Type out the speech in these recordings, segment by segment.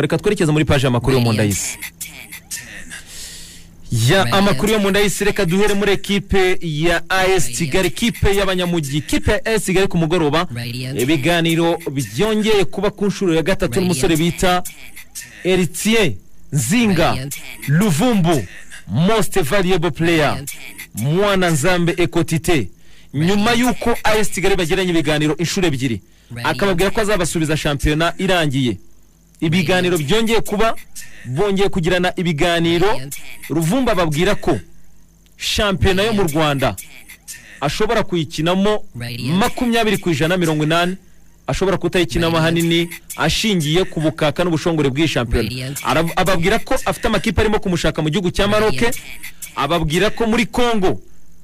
reka twerekeze muri paji y'amakuru yo mu nda y'isi ya amakuru yo mu nda y'isi reka duhere muri ekipe ya as kigali kipe y'abanyamujyi kipe ya as kigali ku mugoroba. Ibiganiro byongeye kuba ku nshuro ya gatatu n'umusore bita eritiye nzinga luvumbu most valuable player mwana nzambe ekotite. Nyuma y'uko as kigali bagiranye ibiganiro inshuro ebyiri. Akababwira ko azabasubiza shampiyona irangiye. Ibiganiro byongeye kuba bongeye kugirana ibiganiro. Ruvumba babwira ko shampiyona yo mu rwanda ashobora kuyikinamo makumyabiri ku ijana mirongo inani ashobora kutayikinamo ahanini ashingiye ku bukaka n'ubushongore bw'iyi shampiyona. Ababwira ko afite amakipe arimo kumushaka mu gihugu cya maroke ababwira ko muri congo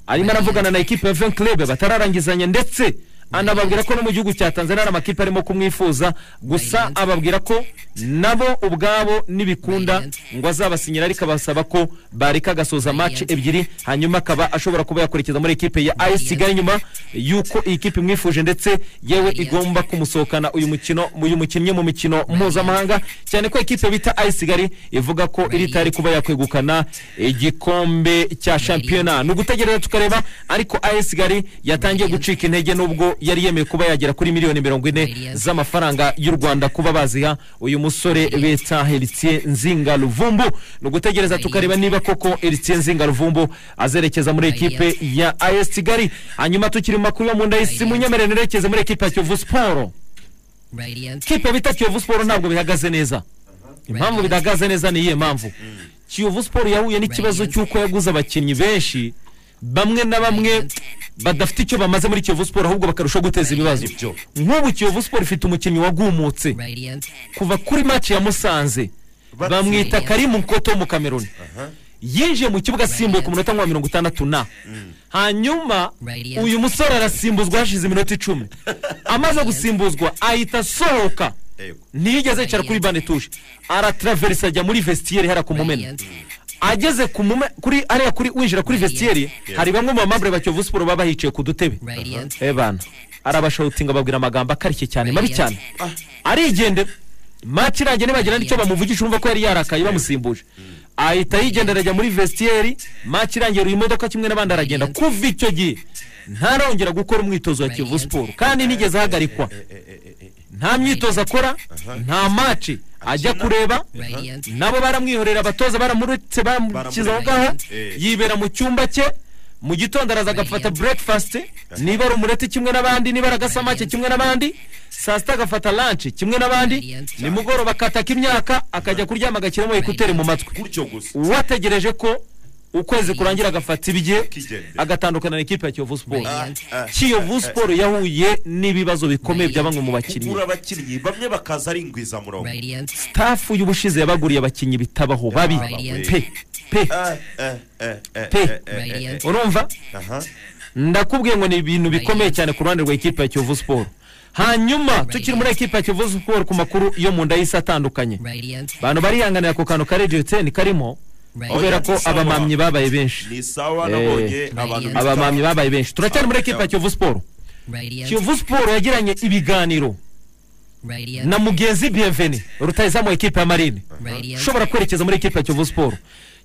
arimo aravugana na ekipe ya ven club batararangizanya ndetse anababwira ko no mu gihugu cya tanzania hari amakipe arimo kumwifuza. Gusa ababwira ko nabo ubwabo nibikunda ngo azabasinyira ariko abasaba ko bareka agasoza match ebyiri hanyuma akaba ashobora kuba yakurikiza muri ekipe ya AS Kigali nyuma. Y'uko iyi kipe imwifuje ndetse yewe igomba kumusohokana uyu mukino uyu mukinnyi mu mikino mpuzamahanga. Cyane ko ekipe bita AS Kigali ivuga ko iri tayari kuba yakwegukana igikombe cya shampiyona. Ni ugutegereza tukareba ariko AS Kigali yatangiye gucika intege nubwo yari yemeye kuba yagera kuri miliyoni mirongo ine z'amafaranga y'u Rwanda kuba baziha uyu musore bita Heritier Nzinga Luvumbu ni ugutegereza tukareba niba koko Heritier Nzinga Luvumbu azerekeza muri ekipe ya AS Kigali hanyuma tukiri mu makuru yo mu nda y'isi munyemerere nerekeze muri ekipe ya Kiyovu Sport. Kipe bita Kiyovu Sport ntabwo bihagaze neza. Impamvu bidahagaze neza ni iyihe mpamvu Kiyovu Sport yahuye n'ikibazo cy'uko yaguze abakinnyi benshi. Bamwe na bamwe badafite icyo bamaze muri Kiyovu Sport ahubwo bakarushaho guteza ibibazo. Nk'ubu Kiyovu Sport ifite umukinnyi wagumutse. Kuva kuri match ya Musanze. Bamwita Karimu Nkoto wo mu Cameroon. Yinjiye mu kibuga asimbuye ku munota nka mirongo itandatu na. Hanyuma uyu musore arasimbuzwa hashize iminota icumi. Amaze gusimbuzwa ahita asohoka. Ntiyigeze yicara kuri bane tushe arataraverisa ajya muri vestiaire hariya ku mumena ageze ku mume kuri hariya kuri winjira kuri vestiaire hari bamwe mu bamambure ba Kiyovu Sport baba bahicaye ku dutebe. Eh bana. Arabashawutinga babwira amagambo akarishye cyane mabi cyane. Arigendera. Match irangiye nibagira n'icyo bamuvugisha urumva ko yari yarakaye bamusimbuje. Ahita yigendera ajya muri vestiaire match irangiye uyu modoka kimwe n'abandi aragenda. Kuva icyo gihe ntarongera gukora umwitozo wa Kiyovu Sport. Kandi nigeze ahagarikwa nta myitozo akora nta match ajya kureba. Nabo baramwihorera abatoza baramuretse bamukiza aho ngaho. Eh. yibera mu cyumba cye. Mu gitondo araza agafata breakfast niba ari umureti kimwe n'abandi niba ari agasamake kimwe n'abandi saa sita agafata lunch kimwe n'abandi nimugoroba akataka imyaka akajya kuryama agashyiramo ekuteri mu matwi. Uwategereje ko ukwezi kurangira agafata ibye agatandukana na ekipe ya Kiyovu Sport. Ah, ah, Kiyovu Sport yahuye n'ibibazo bikomeye bya bamwe mu bakinnyi. Kugura abakinnyi bamwe bakaza ari ingwizamurongo. Staff y'ubushize yabaguriye abakinnyi bitabaho babi pe. Pe. Eh, eh, eh, Pe. urumva? Aha. ndakubwiye ngo ni ibintu bikomeye cyane ku ruhande rwa ekipa ya Kiyovu Sport. Hanyuma tukiri muri ekipa ya Kiyovu Sport ku makuru yo mu nda y'isi atandukanye. Abantu barihanganira ku kantu ka Radio 10 karimo kubera ko abamamyi babaye benshi. Ni sawa nabonye abantu bita- abamamyi babaye benshi. Turacyari muri ekipa ya Kiyovu Sport. Kiyovu Sport yagiranye ibiganiro na mugenzi Bienveni rutayizamu ekipa ya Marine. Ushobora kwerekeza muri ekipa ya Kiyovu Sport.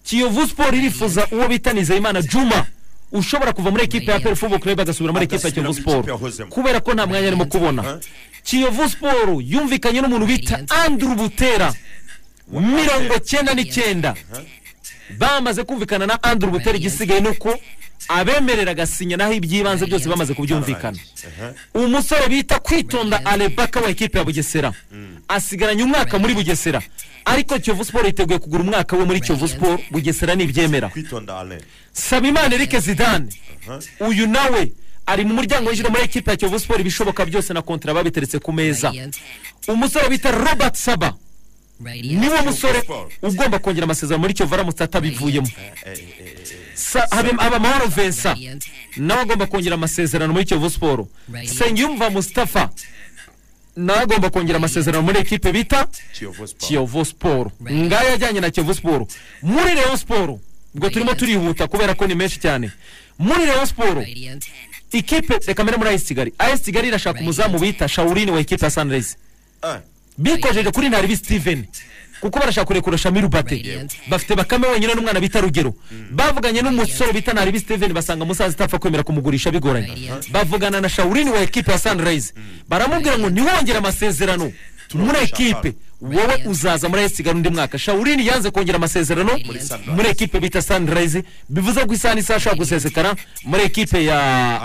Kiyovu Sport irifuza uwo bita Nizeyimana Juma ushobora kuva muri ekipa ya Football Club agasubira muri ekipa ya Kiyovu yahozemo. kubera ko nta mwanya arimo kubona? Kiyovu Sport yumvikanye n'umuntu bita Andrew Butera mirongo cyenda n'icyenda bamaze kumvikana na Andrew Butera igisigaye ni uko abemerera agasinya naho iby'ibanze byose bamaze kubyumvikana umusore bita kwitonda alebaka wa ekipe ya bugesera asigaranye umwaka muri bugesera ariko kiyovu siporo yiteguye kugura umwaka we muri kiyovu siporo bugesera nibyemera kwitonda ale sabimana erike zidane uyu nawe ari mu muryango winjira muri ekipe ya kiyovu siporo ibishoboka byose na kontara babiteretse ku meza. Umusore bita robert saba. Niwe musore ugomba kongera amasezerano muri kiyovu aramutse atabivuyemo Sa- habe- habamahoro vincent. Nawe agomba kongera amasezerano muri kiyovu siporo nsengiyumva mustapha nawe agomba kongera amasezerano muri ekipe bita kiyovu siporo ngaya ajyanye na kiyovu siporo muri leon siporo ubwo turimo turihuta kubera ko ni menshi cyane. Muri leon siporo ikipe reka mbere muri ayesi kigali. Ayesi kigali irashaka umuzamu bita shawurine wa ekipe ya sanirezi Eh, bikojeje kuri ntaribi steven. Kuko barashaka kurekura shamiru bate bafite bakame wenyine n'umwana bita rugero. Bavuganye n'umusore bita naribi steven basanga musaza itapfa kwemera kumugurisha bigoranye. Bavugana na shawurini wa ekipe ya sunrise. Baramubwira ngo ntiwongere amasezerano muri ekipe. Wowe uzaza muri esigara undi mwaka. Shawurini yanze kongera amasezerano muri ekipe bita sunrise. Bivuze ko isaha n'isaha ashobora gusesekara muri ekipe ya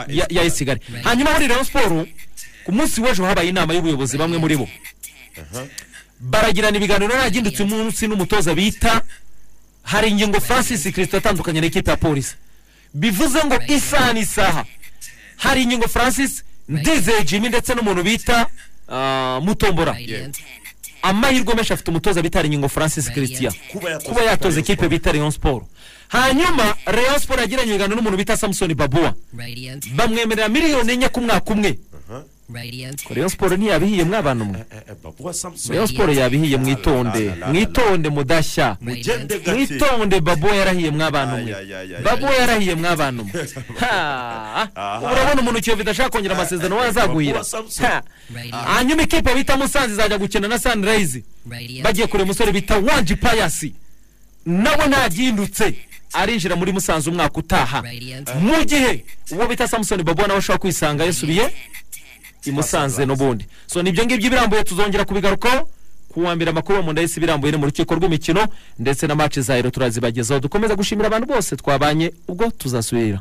ya, ya esigari hanyuma muri rayon siporo ku munsi w'ejo habaye inama y'ubuyobozi bamwe muri bo. Baragirana ibiganiro nagindutse umunsi n'umutoza bita hari ingingo francis kirisito atandukanye n'ikipe ya polisi bivuze ngo isaha n'isaha. Hari ingingo francis ndizeye jimmy ndetse n'umuntu bita ah, mutombora. Amahirwe menshi afite umutoza bita ingingo francis christian. Kuba yatoza ikipe bita rayon sport. Hanyuma rayon sport yagiranye ibiganiro n'umuntu bita samson babuwa bamwemerera miliyoni enye ku mwaka umwe. Rayon sport ntiyabihiye mw'abantu mwe Eh, eh, babuwa Samson. rayon sport yabihiye mwitonde mwitonde mudashya mwitonde babuwa yarahiye mw'abantu mwe ay. yarahiye mw'abantu mwe urabona umuntu kiyovu idashaka kongera amasezerano wazaguhira hanyuma ikipe bita musanze izajya gukina na sunrise. Radiant. bagiye kureba umusore bita wanji payasi. Nawe ntagindutse arinjira muri musanze umwaka utaha mu gihe uwo bita samusoni babuwa nawe ashobora kwisanga yasubiye i musanze n'ubundi so ni byo ngibyo birambuye tuzongera kubigarukaho ku wa mbere amakuru mu ndahise birambuye mu rukiko rw'imikino ndetse na match za ero turazibagezaho. Dukomeza gushimira abantu bose twabanye ubwo tuzasubira